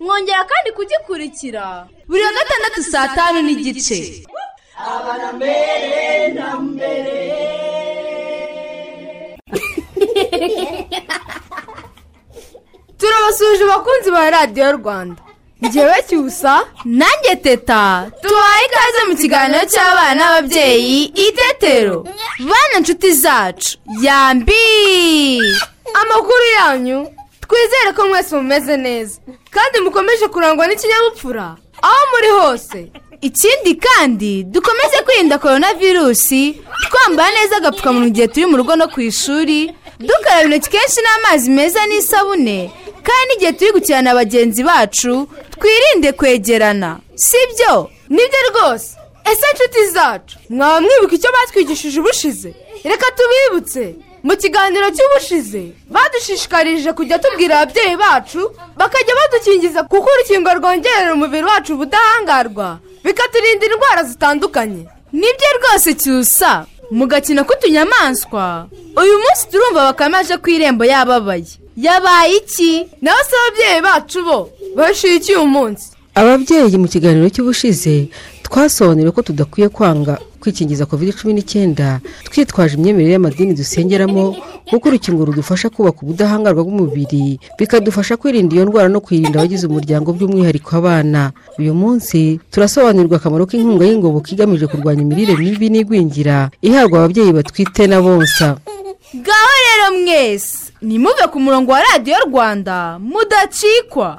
Mwongera kandi kugikurikira. Buri wa gatandatu saa tanu n'igice. Turabasuje abakunzi ba radiyo rwanda. Ngewe cyusa nanjye teta. Tubaye ikaze mu kiganiro cy'abana n'ababyeyi itetero bana inshuti zacu. Yambi! Amakuru yanyu. Twizere ko mwese mumeze neza. Kandi mukomeje kurangwa n'ikinyabupfura. Aho muri hose. Ikindi kandi dukomeze kwirinda korona virusi twambara neza agapfukamunwa igihe turi mu rugo no ku ishuri dukaraba intoki kenshi n'amazi meza n'isabune kandi n'igihe turi gukina na bagenzi bacu twirinde kwegerana. Si byo ni byo rwose. Ese inshuti zacu? Mwaba mwibuka icyo batwigishije ubushize? Reka tubibutse. Mu kiganiro cy'ubushize badushishikarije kujya tubwira ababyeyi bacu bakajya badukingiza kuko urukingo rwongerera umubiri wacu ubudahangarwa bikaturinda indwara zitandukanye. Nibyo rwose cyusa. Mu gakino k'utunyamaswa uyu munsi turumva bakame aje ku irembo yababaye. Yabaye iki? Nawe se ababyeyi bacu bo bashyuye iki uyu munsi? Ababyeyi mu kiganiro cy'ubushize twasobanuriwe ko tudakwiye kwanga kwikingiza covid cumi n'icyenda. Twitwaje imyemerere y'amadini dusengeramo kuko urukingo rudufasha kubaka ubudahangarwa bw'umubiri bikadufasha kwirinda iyo ndwara no kwirinda abagize umuryango by'umwihariko abana. Uyu munsi turasobanurirwa akamaro k'inkunga y'ingoboka igamije kurwanya imirire mibi n'igwingira ihabwa ababyeyi batwite na bonsa. Ngaho rero mwese nimuve ku murongo wa radiyo rwanda mudacikwa.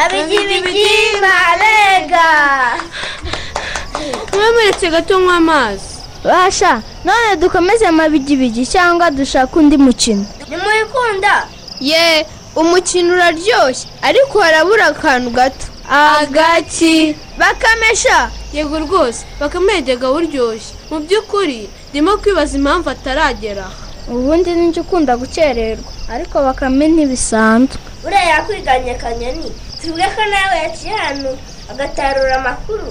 Babigibigi barega mwemuretse gato nywa amazi basha none dukomeze amabigibigi cyangwa dushaka undi mukino? Nimuyikunda ye umukino uraryoshye ariko harabura akantu gato. Agaki. Bakamesha. Yego rwose bakamegega buryoshye. Mu by'ukuri ndimo kwibaza impamvu ataragera. Ubundi ninjye ukunda gukererwa ariko bakame ntibisanzwe buriya yakwiganye kanyoni. Tuvuge ko nawe yaciye hano agatarura amakuru.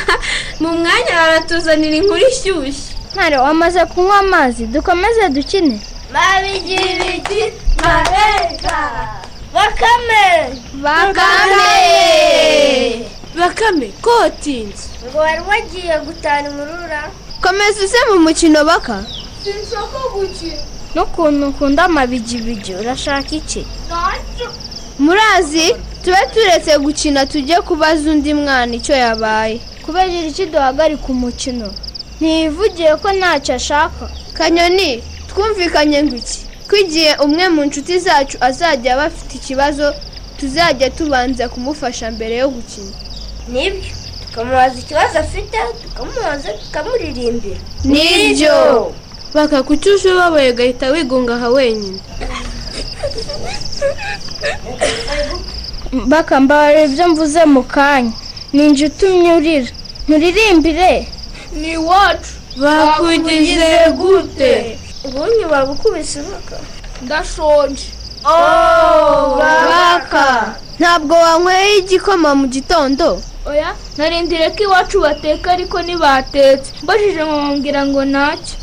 Mu mwanya baratuzanira inkuru ishyushye. Ntare wamaze kunywa amazi dukomeze dukine. Babigibigi barega bakame. Bakame. Bakame. Ko watinze ngo wari wagiye gutana umurura. Komeza uze mu mukino baka. Sinshaka gukina. N'ukuntu ukunda amabigibigi urashaka iki? Murazi? Tube turetse gukina tujye kubaza undi mwana icyo yabaye. Kubera iki duhagarika umukino? Ntiyivugiye ko ntacyo ashaka. Kanyoni twumvikanye ngo iki? Ko igihe umwe mu nshuti zacu azajya aba afite ikibazo tuzajya tubanza kumufasha mbere yo gukina. Nibyo. Tukamubaza ikibazo afite tukamubaza tukamuririmbira. Nibyo. Baka kuki uje ubabaye ugahita wigunga aha wenyine. bakambarira ibyo mvuze mu kanya. Ninjye utumye urira. Nturirimbire. Ni iwacu bakugize gute? Ubundi bagukubise impaka. Ndashonje. Baka ntabwo wanyweye igikoma mu gitondo? Oya narindire ko iwacu bateka ariko ntibatetse. Mbajije mubambwira ngo ntacyo.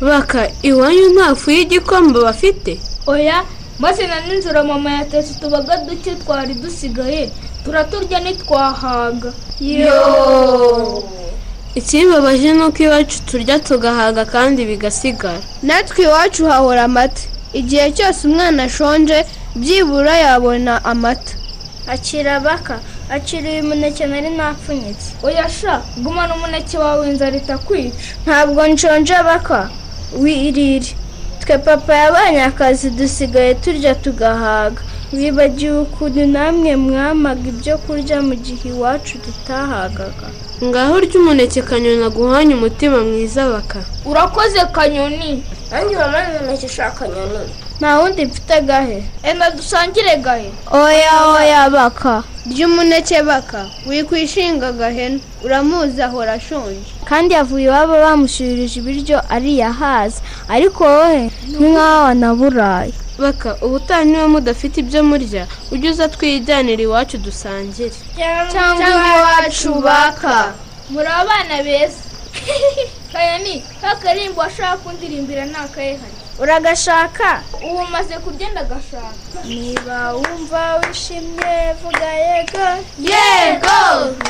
Baka iwanyu nta fu y'igikoma bafite? Oya maze na nijoro mama yatetse utubaga duke twari dusigaye turaturya ntitwahaga. Ikibabaje ni uko iwacu turya tugahaga kandi bigasigara. Natwe iwacu hahora amata. Igihe cyose umwana ashonje byibura yabona amata. Akira baka akira uyu muneke nari napfunyitse. Oya sha gumana umuneke wawe inzara itakwica ntabwo nshonje baka. Wirire. Twe papa yabonye akazi dusigaye turya tugahaga bibagiwe ukuntu namwe mwamaga ibyo kurya mu gihe iwacu tutahagaga. Ngaho urya umuneke kanyoni aguhanye umutima mwiza baka. Urakoze kanyoni. Nanjye uramaze umuneke ushaka nyoni nta wundi mfite gahe? Enda dusangire gahe? Oya oya baka. Rya umuneke baka wikwishinga agahene uramuzi ahora ashonje. Kandi yavuye iwabo bamushyirije ibiryo ariyahaza ariko wowe nk'aho wanaburaye baka ubutaha niba mudafite ibyo murya. Ujye uza twijyanira iwacu dusangire. Cyangwa iwacu baka. Muri abana beza. Kanyoni ka karimbo washaka kundirimbira ni akayehari uragashaka? Ubu umaze kurya ndagashaka niba wumva wishimye vuga yego. Yego!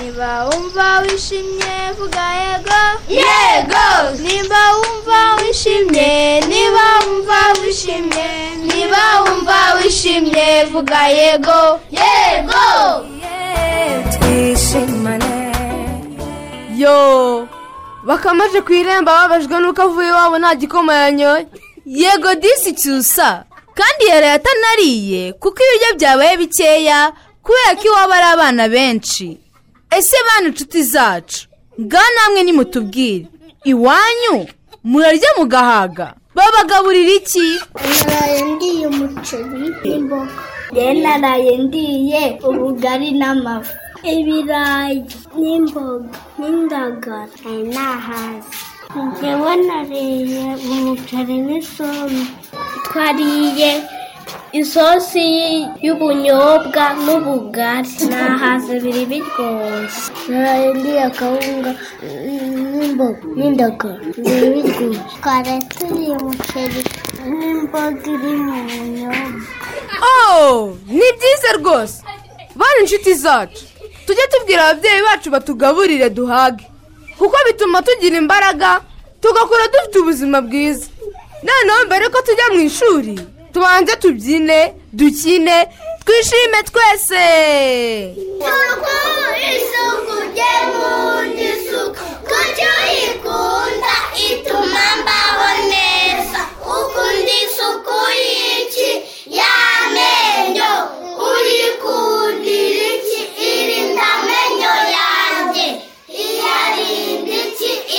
Niba wumva wishimye vuga yego. Yego! Niba wumva wishimye niba wumva wishimye. Niba wumva wishimye vuga yego. Yego! Yo! Bakamaje ku irembo babajwe n'uko avuye iwabo nta gikoma yanyoye. Yego disi cyusa kandi yari atanariye kuko ibiryo byabaye bikeya kubera ko iwabo ari abana benshi. Ese bana inshuti zacu? Ngaho namwe nimutubwire. Iwanyu? Murarya mugahaga. Babagaburira iki? Naraye ndiye umuceri n'imboga. Rero naraye ndiye ubugari n'amafu? Ibirayi n'imboga n'indagara. Hari n'ahazi njyewe nariye umuceri n'isombe. Twariye isosi y'ubunyobwa n'ubugari. N'ahazi biri biryoshye. Naraye ndiye akawunga n'imboga n'indagara biri biryoshye. Twari turiye umuceri n'imboga iri mu bunyobwa. Oh ni byiza rwose. Bana inshuti zacu tujye tubwira ababyeyi bacu batugaburire duhage. Kuko bituma tugira imbaraga tugakura dufite ubuzima bwiza. Noneho mbere ko tujya mu ishuri tubanze tubyine dukine twishime twese. Isuku rye nkunda isuku kuko uyikunda ituma mbaho neza ukunda isuku y'iki y'amenyo uyikundira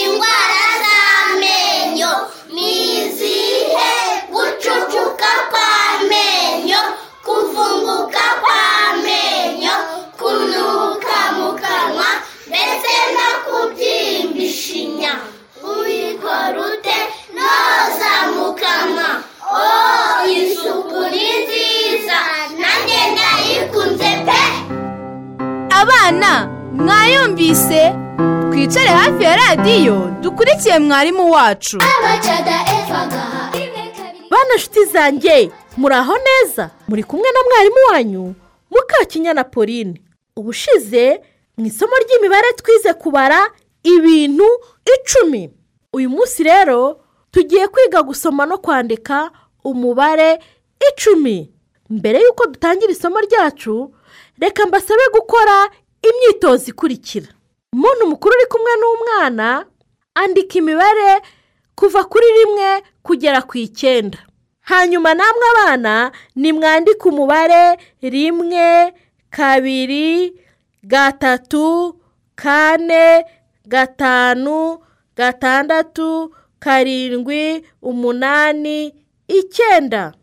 indwara z'amenyo ni izihe gucucuka kw'amenyo kuvunguka kw'amenyo kunuka mu kanwa ndetse no kubyimba ishinya uyikora ute noza mu kanwa isuku ni nziza nanjye ndayikunze pe. Abana mwayumvise. Twicare hafi ya radiyo. Dukurikiye mwarimu wacu. Bana nshuti zanjye muri aho neza? Muri kumwe na mwarimu wanyu mukakinyana pauline. Ubushize mu isomo ry'imibare twize kubara ibintu icumi. Uyu munsi rero tugiye kwiga gusoma no kwandika umubare icumi. Mbere y'uko dutangira isomo ryacu reka mbasabe gukora imyitozo ikurikira. Umuntu mukuru uri kumwe n'umwana andika imibare kuva kuri rimwe kugera ku icyenda. Hanyuma namwe abana nimwandike umubare rimwe kabiri gatatu kane gatanu gatandatu karindwi umunani icyenda.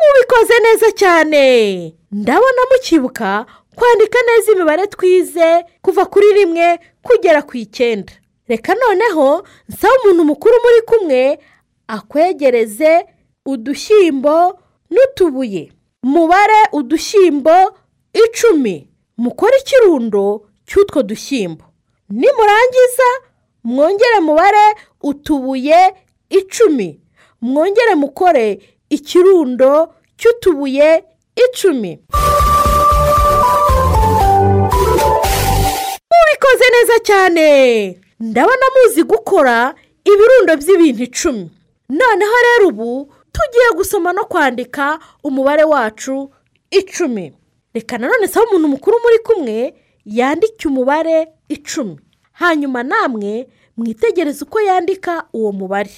Mubikoze neza cyane. Ndabona mukibuka kwandika neza imibare twize kuva kuri rimwe kugera ku icyenda. Reka noneho nsaba umuntu mukuru muri kumwe akwegereze udushyimbo n'utubuye. Mubare udushyimbo icumi. Mukore ikirundo cy'utwo dushyimbo. Nimurangiza mwongere mubare utubuye icumi. Mwongere mukore ikirundo cy'utubuye icumi. Mubikoze neza cyane. Ndabona muzi gukora ibirundo by'ibintu icumi. Noneho rero ubu tugiye gusoma no kwandika umubare wacu icumi. Reka nanone saba umuntu mukuru muri kumwe yandike umubare icumi. Hanyuma namwe mwitegereze uko yandika uwo mubare.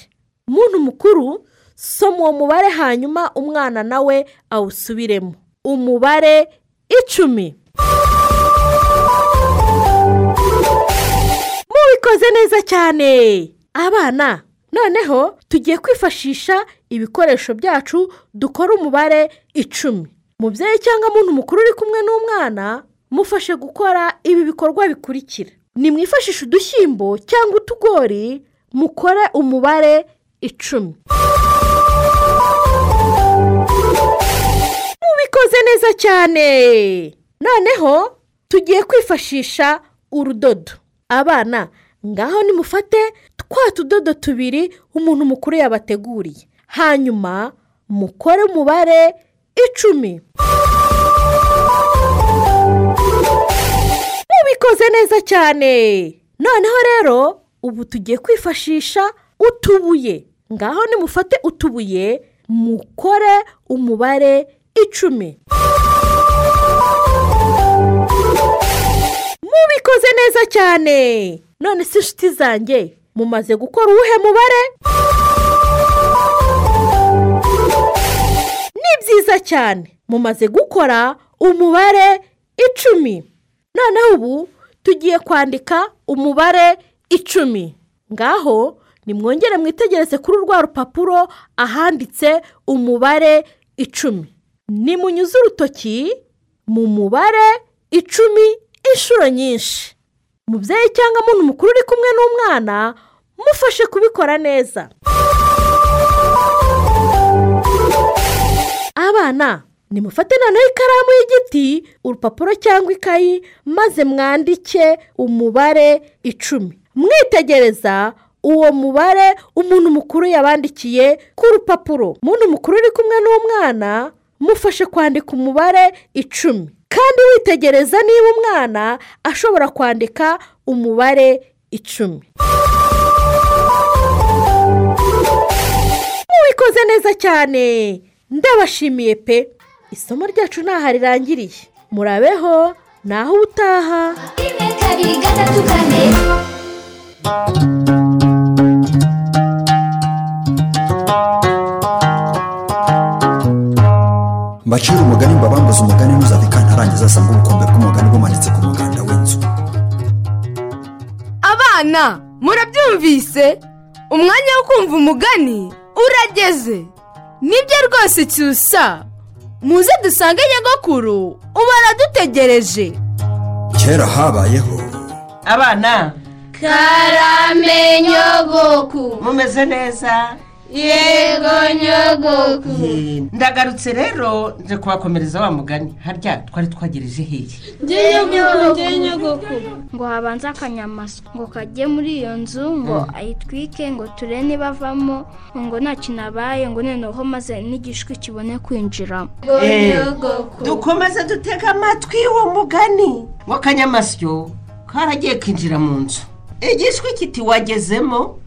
Umuntu mukuru soma uwo mubare hanyuma umwana nawe awusubiremo. Umubare icumi. Mubikoze neza cyane. Abana noneho tugiye kwifashisha ibikoresho byacu dukora umubare icumi. Mubyeyi cyangwa muntu mukuru uri kumwe n'umwana mufashe gukora ibi bikorwa bikurikira. Nimwifashishe udushyimbo cyangwa utugori mukore umubare icumi. Mubikoze neza cyane. Noneho tugiye kwifashisha urudodo. Abana ngaho nimufate twa tudodo tubiri umuntu mukuru yabateguriye. Hanyuma mukore umubare icumi. Mubikoze neza cyane. Noneho rero ubu tugiye kwifashisha utubuye. Ngaho nimufate utubuye mukore umubare icumi. Mubikoze neza cyane. None si inshuti zanjye mumaze gukora uwuhe mubare? Ni byiza cyane mumaze gukora umubare icumi. Noneho ubu tugiye kwandika umubare icumi. Ngaho nimwongere mwitegereze kuri rwa rupapuro ahanditse umubare icumi. Nimunyuze urutoki mu mubare icumi inshuro nyinshi. Mubyeyi cyangwa muntu mukuru uri kumwe n'umwana mufashe kubikora neza. Abana nimufate noneho ikaramu y'igiti urupapuro cyangwa ikayi maze mwandike umubare icumi. Mwitegereza uwo mubare umuntu mukuru yabandikiye ku rupapuro. Umuntu mukuru uri kumwe n'umwana mufashe kwandika umubare icumi. Kandi witegereza niba umwana ashobora kwandika umubare icumi. Mubikoze neza cyane. Ndabashimiye pe. Isomo ryacu ntaho rirangiriye. Murabeho naho utaha mbacira umugani mbabambuze umugani ntuzave kantarangiza asanga ubukombe bw'umugani bumanitse ku muganda w'inzu. Abana murabyumvise? Umwanya wo kumva umugani urageze. Nibyo rwose cyusa. Muze dusange nyagakuru ubu aradutegereje. Kera habayeho. Abana. Karame nyogoku mumeze neza. Yego nyogoku ndagarutse rero nje kubakomereza wa mugani. Harya twari twagereje hehe? Ngo habanze akanyamasyo ngo kajye muri iyo nzu ngo ayitwike ngo turebe niba avamo ngo nta kintu abaye ngo noneho maze n'igishwi kibone kwinjiramo Eh, dukomeze dutege amatwi uwo mugani. W'akanyamasyo karagiye kinjira mu nzu. Igishwi kiti wagezemo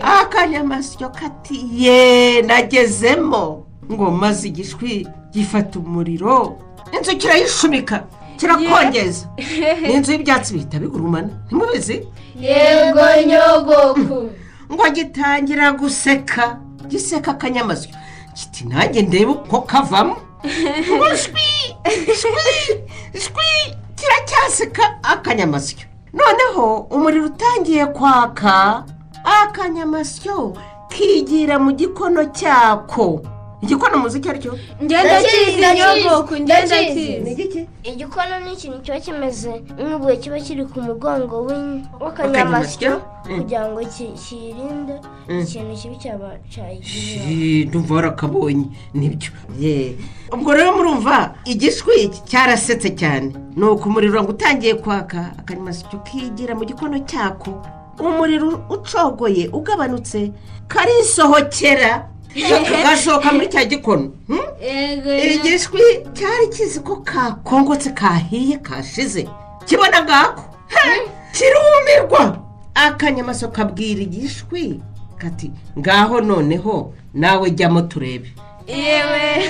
akanyamasyo kati ye nagezemo. Ngo maze igishwi gifata umuriro. Inzu kirayishumika kirakongeza n'inzu y'ibyatsi bihita bigurumana. Ntimubizi? Yego nyogoku ngo gitangira guseka. Giseka akanyamasyo kiti nanjye ndebe uko kavamo. Ngo shwi shwi shwi kiracyaseka. Akanyamasyo noneho umuriro utangiye kwaka. Akanyamasyo kigira mu gikono cyako. Igikono muzi icyo ari cyo ngenda kizi nyogoku ngenda kizi. igikono ni ikintu kiba kimeze nk'ibuye kiba kiri ku mugongo w'akanyamasyo Mm. kugira ngo ki- kirinde Mm. ikintu kibi cyaba cyayigirira. Ndumva warakabonye. Nibyo. Ubwo rero murumva igishwi cyarasetse cyane. Ni uko umuriro ngo utangiye kwaka. Akanyamasyo kigira mu gikono cyako. Umuriro ucogoye ugabanutse. Karisohokera kagashoka muri cya gikono hmm? igishwi cyari kizi ko kakongotse kahiye kashize. Kibona ngako? He, kirumirwa. Akanyamasyo kabwira igishwi kati ngaho noneho nawe jyamo turebe. Yewe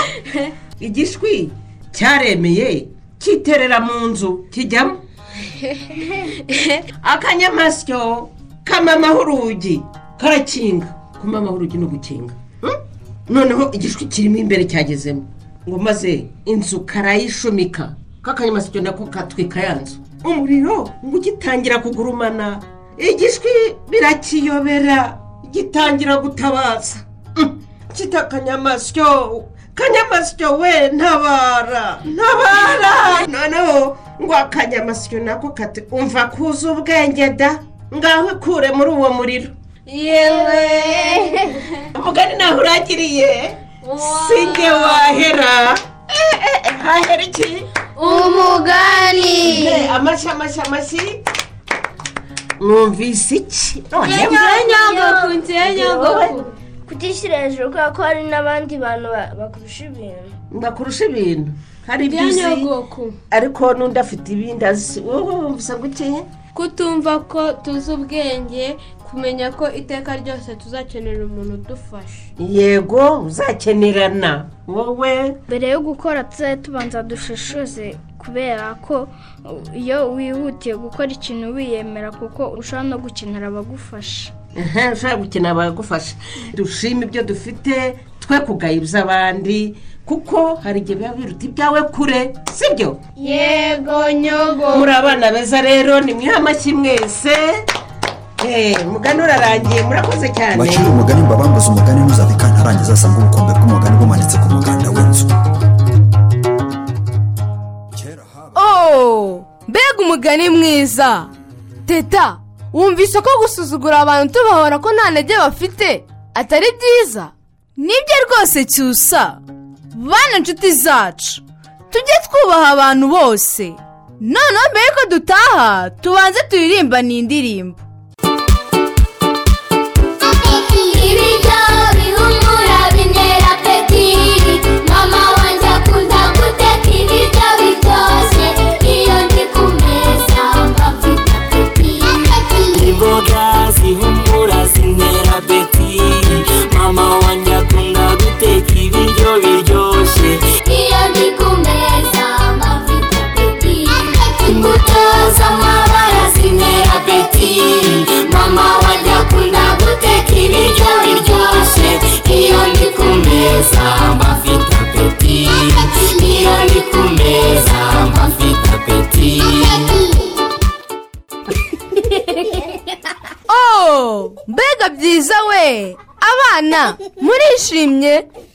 igishwi cyaremeye kiterera mu nzu kijyamo. akanyamasyo kamamaho urugi karakinga. Kumamaho urugi no gukinga. Hmm? noneho igishwi kirimo imbere cyagezemo. Ngo maze inzu karayishumika. K'akanyamasyo nako katwika ya nzu umuriro ngo ugitangira kugurumana. Igishwi birakiyobera gitangira gutabaza. Hmm. kita akanyamasyo kanyamasyo we ntabara. Ntabara. Noneho ngo akanyamasyo nako kati umva kuza ubwenge da ngaho ikure muri uwo muriro. Yewe. Umugani naho uragiriye? Singe wahera. Eh, eh, eh, hahera iki? Umugani. Amashyi amashyi amashyi. Mwumvise iki? None nyogoku ngiye nyogoku kutishyira hejuru kubera ko hari n'abandi bantu ba- bakurusha ibintu. Bakurusha ibintu. Hari ibyo bya uzi nyogoku. Ariko n'undi afite ibindi azi. Wowe ngo iki kutumva ko tuzi ubwenge kumenya ko iteka ryose tuzakenera umuntu udufasha yego uzakenerana. Wowe? Mbere yo gukora tuzajya tubanza dushishoze kubera ko iyo wihutiye gukora ikintu wiyemera kuko ushobora no gukenera abagufasha. Ushobora gukina bagufasha dushime ibyo dufite twe kugaya iby'abandi kuko hari igihe biba biruta ibyawe kure sibyo? Yego nyogo. Muri abana beza rero ni mwiha amashyi mwese? Eh, mugani urarangiye murakoze cyane. Bacira umugani mbabambuze umugani ntuzave kantarangiza asanga ubukombe bw'umugani bumanitse ku muganda w'inzu. Oh mbega umugani mwiza. Teta wumvise ko gusuzugura abantu tubahora ko nta ntege bafite? Atari byiza? Nibyo rwose cyusa. Bana inshuti zacu. Tujye twubaha abantu bose. Noneho mbere yuko dutaha. Tubanze turirimbane indirimbo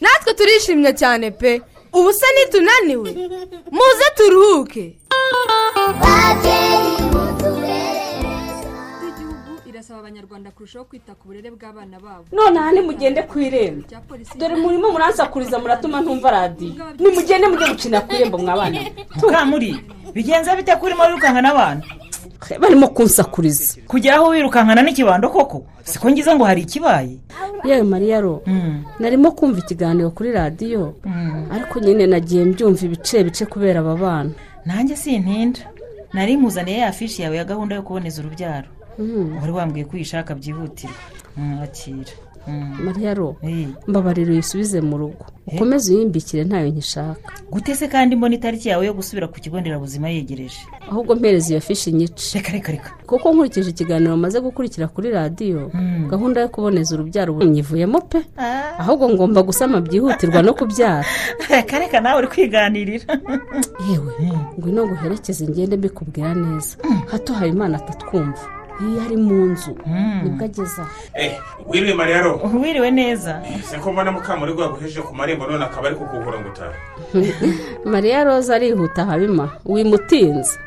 natwe turishimye cyane pe. Ubu se nitunaniwe muze turuhuke. Irasaba abanyarwanda kurushaho kwita ku burere bw'abana babo. Nonaha nimugende ku irembo. Dore murimo muransakuriza muratuma ntumva radiyo. Nimugende mujye gukina ku irembo mwabana mukamuri bigenza bite ko urimo wirukankana n'abantu? Barimo kunsakuriza. Kugera aho wirukankana n'ikibando koko? Siko ngize ngo hari ikibaye? Yewe mariya ro narimo kumva ikiganiro kuri radiyo ariko nyine nagiye mbyumva ibice bice kubera aba bana. Nanjye sintinda. Nari muzaniye ya fishi yawe ya gahunda yo kuboneza urubyaro. Wari wambwiye ko uyishaka byihutirwa. Akira Mm. Mariya ro mbabarira uyisubize mu rugo. Ukomeze uyimbikire ntayo nkishaka gute kandi mbona itariki yawe yo gusubira ku kigo nderabuzima yegereje. Ahubwo mpereza iyo fishi nyice reka reka reka. Kuko nkurikije ikiganiro maze gukurikira kuri radiyo gahunda yo kuboneza urubyaro nyivuyemo pe ahubwo ngomba gusama byihutirwa no kubyara. Reka reka nawe uri kwiganirira. Yewe ngwino nguherekeze ngende mbikubwira neza. Hato habimana atatwumva. Iyo ari mu nzu. Nibwo ageze aho. Eh, wiriwe mariya ro wiriwe neza. Se ko mbona mukamurigo yaguhejeje ku marembo none akaba ari kukugura ngo utahe? Mariya roza arihuta habima wimutinze.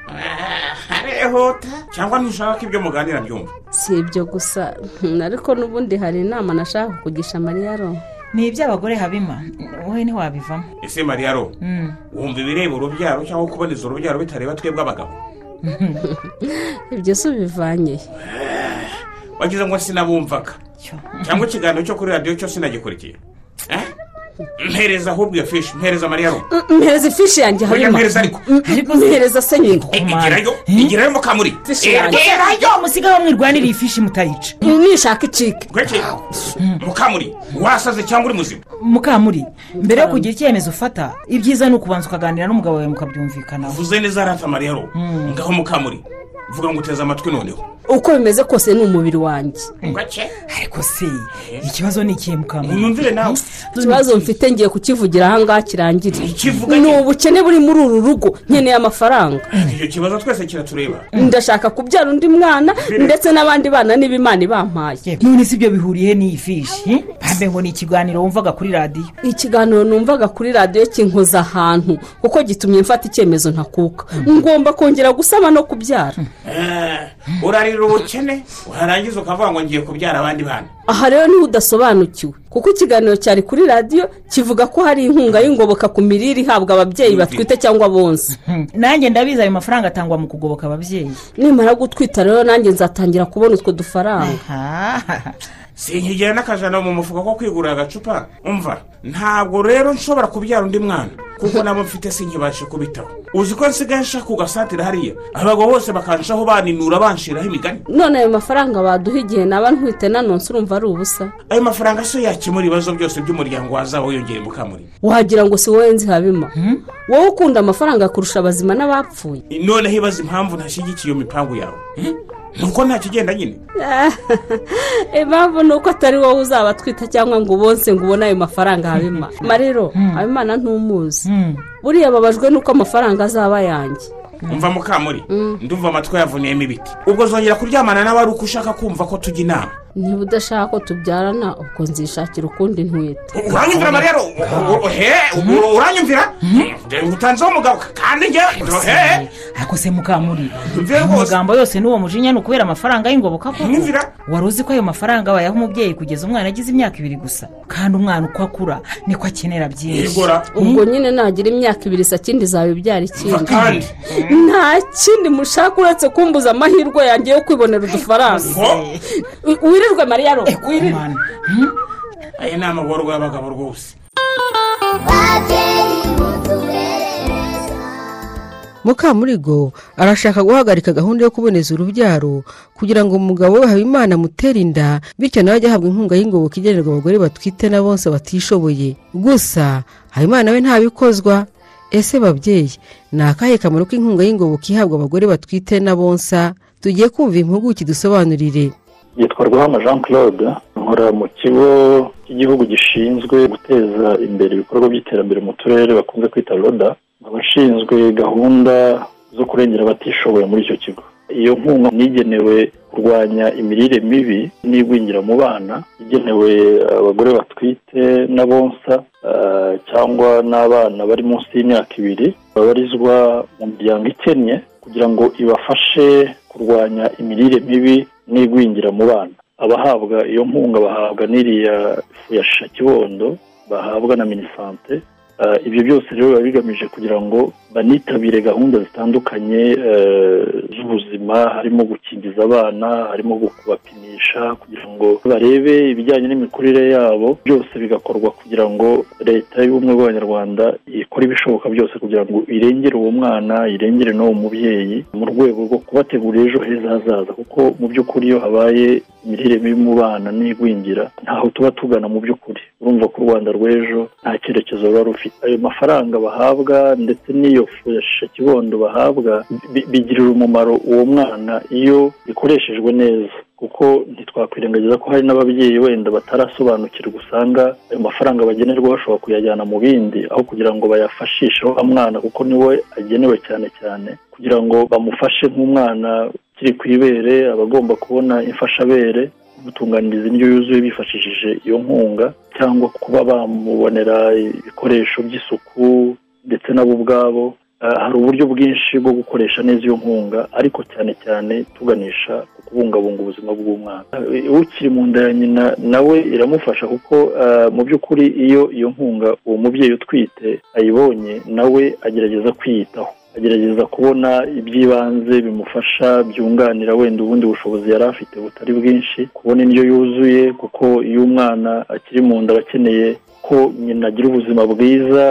Arihuta. Cyangwa ntushaka ko ibyo muganira byumva si ibyo gusa. Hmm, ariko n'ubundi hari inama nashaka kukugisha mariya ro ni iby'abagore habima wowe ntiwabivamo ese mariya ro Mm. wumva ibireba urubyaro cyangwa kuboneza urubyaro bitareba twebwe abagabo? ibyo si ubivanye. Wagize ngo sinabumvaga. Cyangwa ikiganiro cyo kuri radiyo cyo sinagikurikiye. Eh? Mpereza ahubwo iyo fishi mpereza mariya mpereza ifishi yanjye habima mpereza ariko mpereza se nyine igirayo igirayo mukamuri Fishi yanjye. igerayo musigaho mwirwanira iyi fishi mutayica nishaka icike mukamuri wasaze cyangwa uri muzima mukamuri mbere yo kugira icyemezo ufata ibyiza ni ukubanza ukaganira n'umugabo wawe mukabyumvikanaho uvuze neza arata mariya ro ngaho mukamuri vuga ngo uteze amatwi noneho uko bimeze kose ni umubiri wanjye. Ariko se ikibazo ni ikihe mukamuri unyumvire nawe. Ikibazo mfite ngiye kukivugira ahangaha kirangire. Ni ubukene buri muri uru rugo. Nkeneye amafaranga. Icyo kibazo twese kiratureba. Ndashaka kubyara undi mwana ndetse n'abandi bana niba imana ibampaye none si ibyo bihuriye n'iyi fishi bambe ngo ni ikiganiro wumvaga kuri radiyo. Ikiganiro numvaga kuri radiyo kinkoza ahantu kuko gitumye mfata icyemezo ntakuka. Ngomba kongera gusama no kubyara. Urarira ubukene warangiza ukavuga ngo ngiye kubyara abandi bana. Aha rero ni ho udasobanukiwe kuko ikiganiro cyari kuri radiyo kivuga ko hari inkunga y'ingoboka ku mirire ihabwa ababyeyi batwite cyangwa bonsa nanjye ndabizi ayo mafaranga atangwa mu kugoboka ababyeyi. Nimara gutwita rero nanjye nzatangira kubona utwo dufaranga. Sinkigera n'akajana mu mufuka ko kwigurira agacupa. Umva ntabwo rero nshobora kubyara undi mwana. Kuko nabo mfite sinkibashe kubitaho uzi ko nsigaye nshaka kugasatira hariya? Abagabo bose bakanshaho baninura banshiraho imigani. None ayo mafaranga baduha igihe naba ntwite nanonse urumva ari ubusa. Ayo mafaranga so yakemura ibibazo byose by'umuryango wazaba wiyongera mukamuri. Wagira ngo si wowe nzi habima wowe ukunda amafaranga kurusha abazima n'abapfuye. Noneho ibaza impamvu ntashyigikiye iyo mipangu yawe. Hmm? Nuko nta kigenda nyine. Impamvu ni uko atari wowe uzaba atwita cyangwa ngo ubonse ngo ubone ayo mafaranga habima marero habimana ntumuzi buriya babajwe n'uko amafaranga azaba yanjye. Umva mukamuri. Ndumva amatwi yavuniyemo ibiti. Ubwo zongera kuryamana nawe ari uko ushaka kumva ko tujya inama. Niba udashaka ko tubyarana ubwo nzishakira ukundi ntwite. Uranyumvira mariya uranyumvira? Utanzeho umugabo kandi njyewe he. ariko se mukamuri amagambo yose n'uwo mujinya ni ukubera amafaranga y'ingoboka koko? Mwumvira. wari uzi ko ayo mafaranga bayaha umubyeyi kugeza umwana agize imyaka ibiri gusa? Kandi umwana uko akura niko akenera byinshi. Ubwo nyine nagira imyaka ibiri isa kindi zawe ibyara ikindi. Kandi. nta kindi mushaka uretse kumbuza amahirwe yanjye yo kwibonera udufaranga. Wirirwe mariya ro wirirwe aya ni amagorwa y'abagabo rwose mukamurigo arashaka guhagarika gahunda yo kuboneza urubyaro kugira ngo umugabo we habimana amutere inda bityo nawe ajye ahabwa inkunga y'ingoboka igenerwa abagore batwite na bonse batishoboye. Gusa habimana we ntabikozwa. Ese babyeyi ni akahe kamaro k'inkunga y'ingoboka ihabwa abagore batwite na bonsa? Tugiye kumva impuguke dusobanurire yitwa rwahama jean claude nkora mu kigo cy'igihugu gishinzwe guteza imbere ibikorwa by'iterambere mu turere bakunze kwita roda nkaba nshinzwe gahunda zo kurengera abatishoboye muri icyo kigo. Iyo nkunga nigenewe kurwanya imirire mibi n'igwingira mu bana igenewe abagore batwite n'abonsa ah, cyangwa n'abana bari munsi y'imyaka ibiri babarizwa mu miryango ikennye kugira ngo ibafashe kurwanya imirire mibi n'igwingira mu bana. Abahabwa iyo nkunga bahabwa n'iriya fu ya shisha kibondo bahabwa na minisante Ah, ibyo byose rero biba bigamije kugira ngo banitabire gahunda zitandukanye eh, z'ubuzima harimo gukingiza abana harimo kubapimisha kugira ngo barebe ibijyanye n'imikurire yabo byose bigakorwa kugira ngo leta y'ubumwe bw'abanyarwanda ikore ibishoboka byose kugira ngo irengere uwo mwana irengere n'uwo mubyeyi mu rwego rwo kubategurira ejo heza hazaza. Kuko mu by'ukuri iyo habaye imirire mibi mu bana n'igwingira ntaho tuba tugana mu by'ukuri. Urumva ko u rwanda rw'ejo nta cyerekezo ruba rufite. Ayo mafaranga bahabwa ndetse n'iyo fu ya shisha kibondo bahabwa bi- bigirira umumaro uwo mwana iyo bikoreshejwe neza. Kuko ntitwakwirengagiza ko hari n'ababyeyi wenda batarasobanukirwa usanga ayo mafaranga bagenerwa bashobora kuyajyana mu bindi aho kugira ngo bayafashishe wa mwana kuko ni we agenewe cyane cyane. Kugira ngo bamufashe nk'umwana ukiri ku ibere aba agomba kubona imfashabere gutunganiriza indyo yuzuye bifashishije iyo nkunga cyangwa kuba bamubonera ibikoresho by'isuku ndetse nabo ubwabo Ah, hari uburyo bwinshi bwo gukoresha neza iyo nkunga ariko cyane cyane tuganisha ku kubungabunga ubuzima bw'umwana. Ah, ukiri mu nda ya nyina nawe iramufasha kuko ah, mu by'ukuri iyo iyo nkunga uwo mubyeyi utwite ayibonye nawe agerageza kwiyitaho. Agerageza kubona iby'ibanze bimufasha byunganira wenda ubundi bushobozi yari afite butari bwinshi kubona indyo yuzuye kuko iyo umwana akiri mu nda aba akeneye ko nyina agira ubuzima bwiza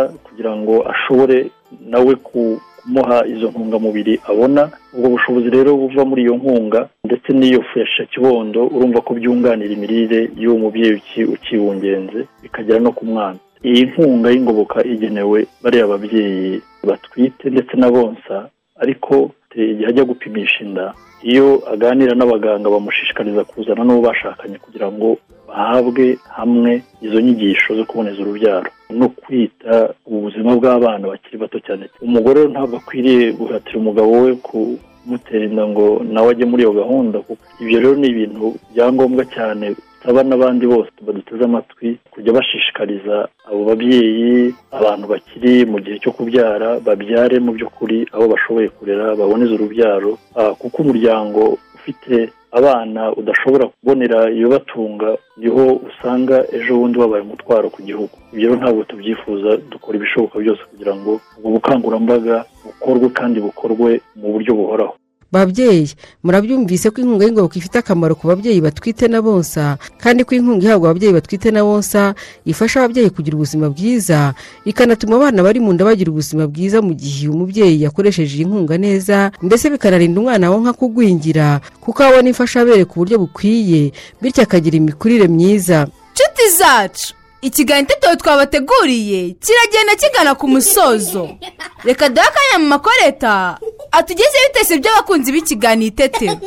kugira ngo ashobore nawe ku- kumuha izo ntungamubiri abona. Ubwo bushobozi rero buva muri iyo nkunga ndetse n'iyo fesha kibondo urumva ko byunganira imirire y'uwo mubyeyi uki- ukibungenze bikagera no ku mwana. Iyi nkunga y'ingoboka igenewe bariya babyeyi batwite ndetse na bonsa ariko eh, igihe ajya gupimisha inda. Iyo aganira n'abaganga bamushishikariza kuzana n'uwo bashakanye kugira ngo bahabwe hamwe izo nyigisho zo kuboneza urubyaro no kwita ubuzima bw'abana bakiri bato cyane. Umugore ntabwo akwiriye guhatira umugabo we kumutera inda ngo nawe ajye muri iyo gahunda kuko ibyo rero ni ibintu bya ngombwa cyane aba n'abandi bose baduteze amatwi kujya bashishikariza abo babyeyi abantu bakiri mu gihe cyo kubyara babyare mu by'ukuri abo bashoboye kurera baboneze urubyaro. Ah, kuko umuryango ufite abana udashobora kubonera ibibatunga ni ho usanga ejo bundi wabaye umutwaro ku gihugu. Ibyo rero ntabwo tubyifuza dukora ibishoboka byose kugira ngo ubwo bukangurambaga bukorwe kandi bukorwe mu buryo buhoraho. Babyeyi. Murabyumvise ko inkunga y'ingoboka ifite akamaro ku babyeyi batwite na bonsa kandi ko inkunga ihabwa ababyeyi batwite na bonsa ifasha ababyeyi kugira ubuzima bwiza ikanatuma abana bari mu nda bagira ubuzima bwiza mu gihe umubyeyi yakoresheje iyi nkunga neza ndetse bikanarinda umwana wonka kugwingira kuko abona imfashabere ku buryo bukwiye bityo akagira imikurire myiza. Nshuti zacu. Ikiganiro itetero twabateguriye kiragenda kigana ku musozo. Reka duhe akanya mu makoreta atugezeho ibitekerezo by'abakunzi b'ikiganiro itetero.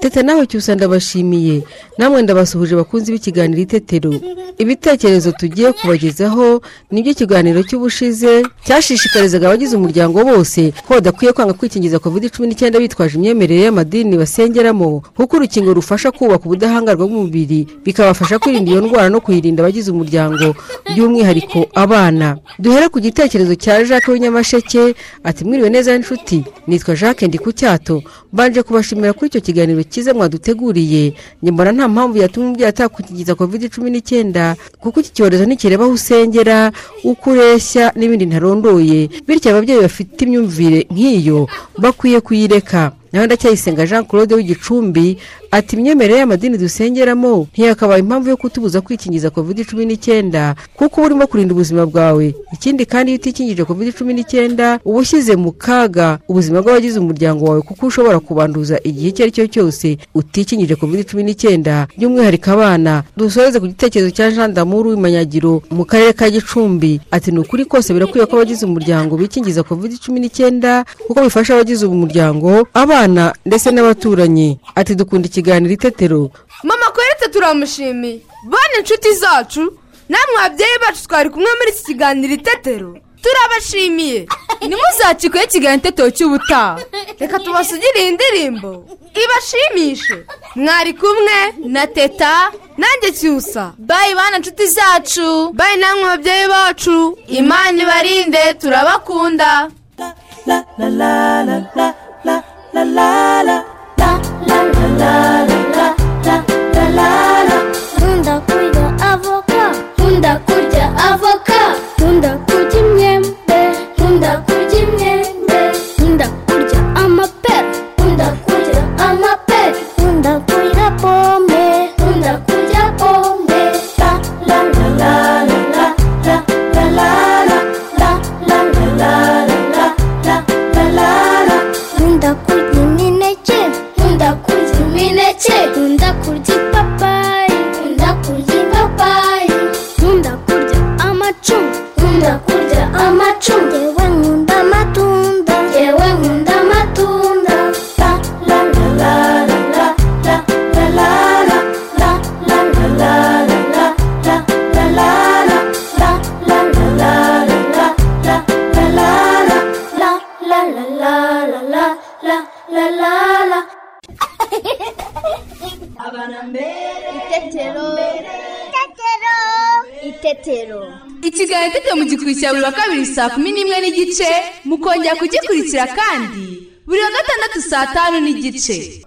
Teta nawe cyusa ndabashimiye. Namwe ndabasuhuje bakunzi b'ikiganiro itetero. Ibitekerezo tugiye kubagezaho ni byo ikiganiro cy'ubushize cyashishikarizaga abagize umuryango bose ko badakwiye kwanga kwikingiza covid cumi n'icyenda bitwaje imyemerere y'amadini basengeramo kuko urukingo rufasha kubaka ubudahangarwa bw'umubiri bikabafasha kwirinda iyo ndwara no kuyirinda abagize umuryango. By'umwihariko abana. Duhere ku gitekerezo cya jacques w'inyamasheke ati mwiriwe neza n'inshuti nitwa jacques ndi ku cyato. Mbanje kubashimira kuri icyo kiganiro cyiza mwaduteguriye. Mbona nta mpamvu yatuma umubyeyi atakwikingiza covid cumi n'icyenda kuko iki cyorezo ntikireba aho usengera uko ureshya n'ibindi ntarondoye. Bityo ababyeyi bafite imyumvire nk'iyo bakwiye kuyireka. Nawe ndacyayisenga jean claude w'igicumbi ati imyemerere y'amadini dusengeramo ntiyakabaye impamvu yo kutubuza kwikingiza covid cumi n'icyenda kuko uba urimo kurinda ubuzima bwawe. Ikindi kandi iyo utikingije covid cumi n'icyenda uba ushyize mu kaga ubuzima bw'abagize umuryango wawe kuko ushobora kubanduza igihe icyo ari cyo cyose utikingije covid cumi n'icyenda by'umwihariko abana dusoreze ku gitekerezo cya jean damour w'imanyagiro mu karere ka gicumbi. Ati ni ukuri kose birakwiye ko abagize umuryango bikingiza covid cumi n'icyenda kuko bifasha abagize umuryango abana ndetse n'abaturanyi. Ati dukunda ikiganiro itetero. Mama kweretse turamushimiye. Bane inshuti zacu namwe babyeyi bacu twari kumwe muri iki kiganiro itetero. Turabashimiye. Ntimuzacikweho ikiganiro itetero cy'ubutaha. Reka tubasugire iyi ndirimbo. Ibashimishe. Mwari kumwe na teta nanjye cyusa. Bayi bana inshuti zacu. Bayi namwe babyeyi bacu. Imana ibarinde turabakunda. Nkunda kurya avoka nkunda kurya avoka nkunda kurya imyembe n'igice mukongera kugikurikira kandi buri wa gatandatu saa tanu n'igice.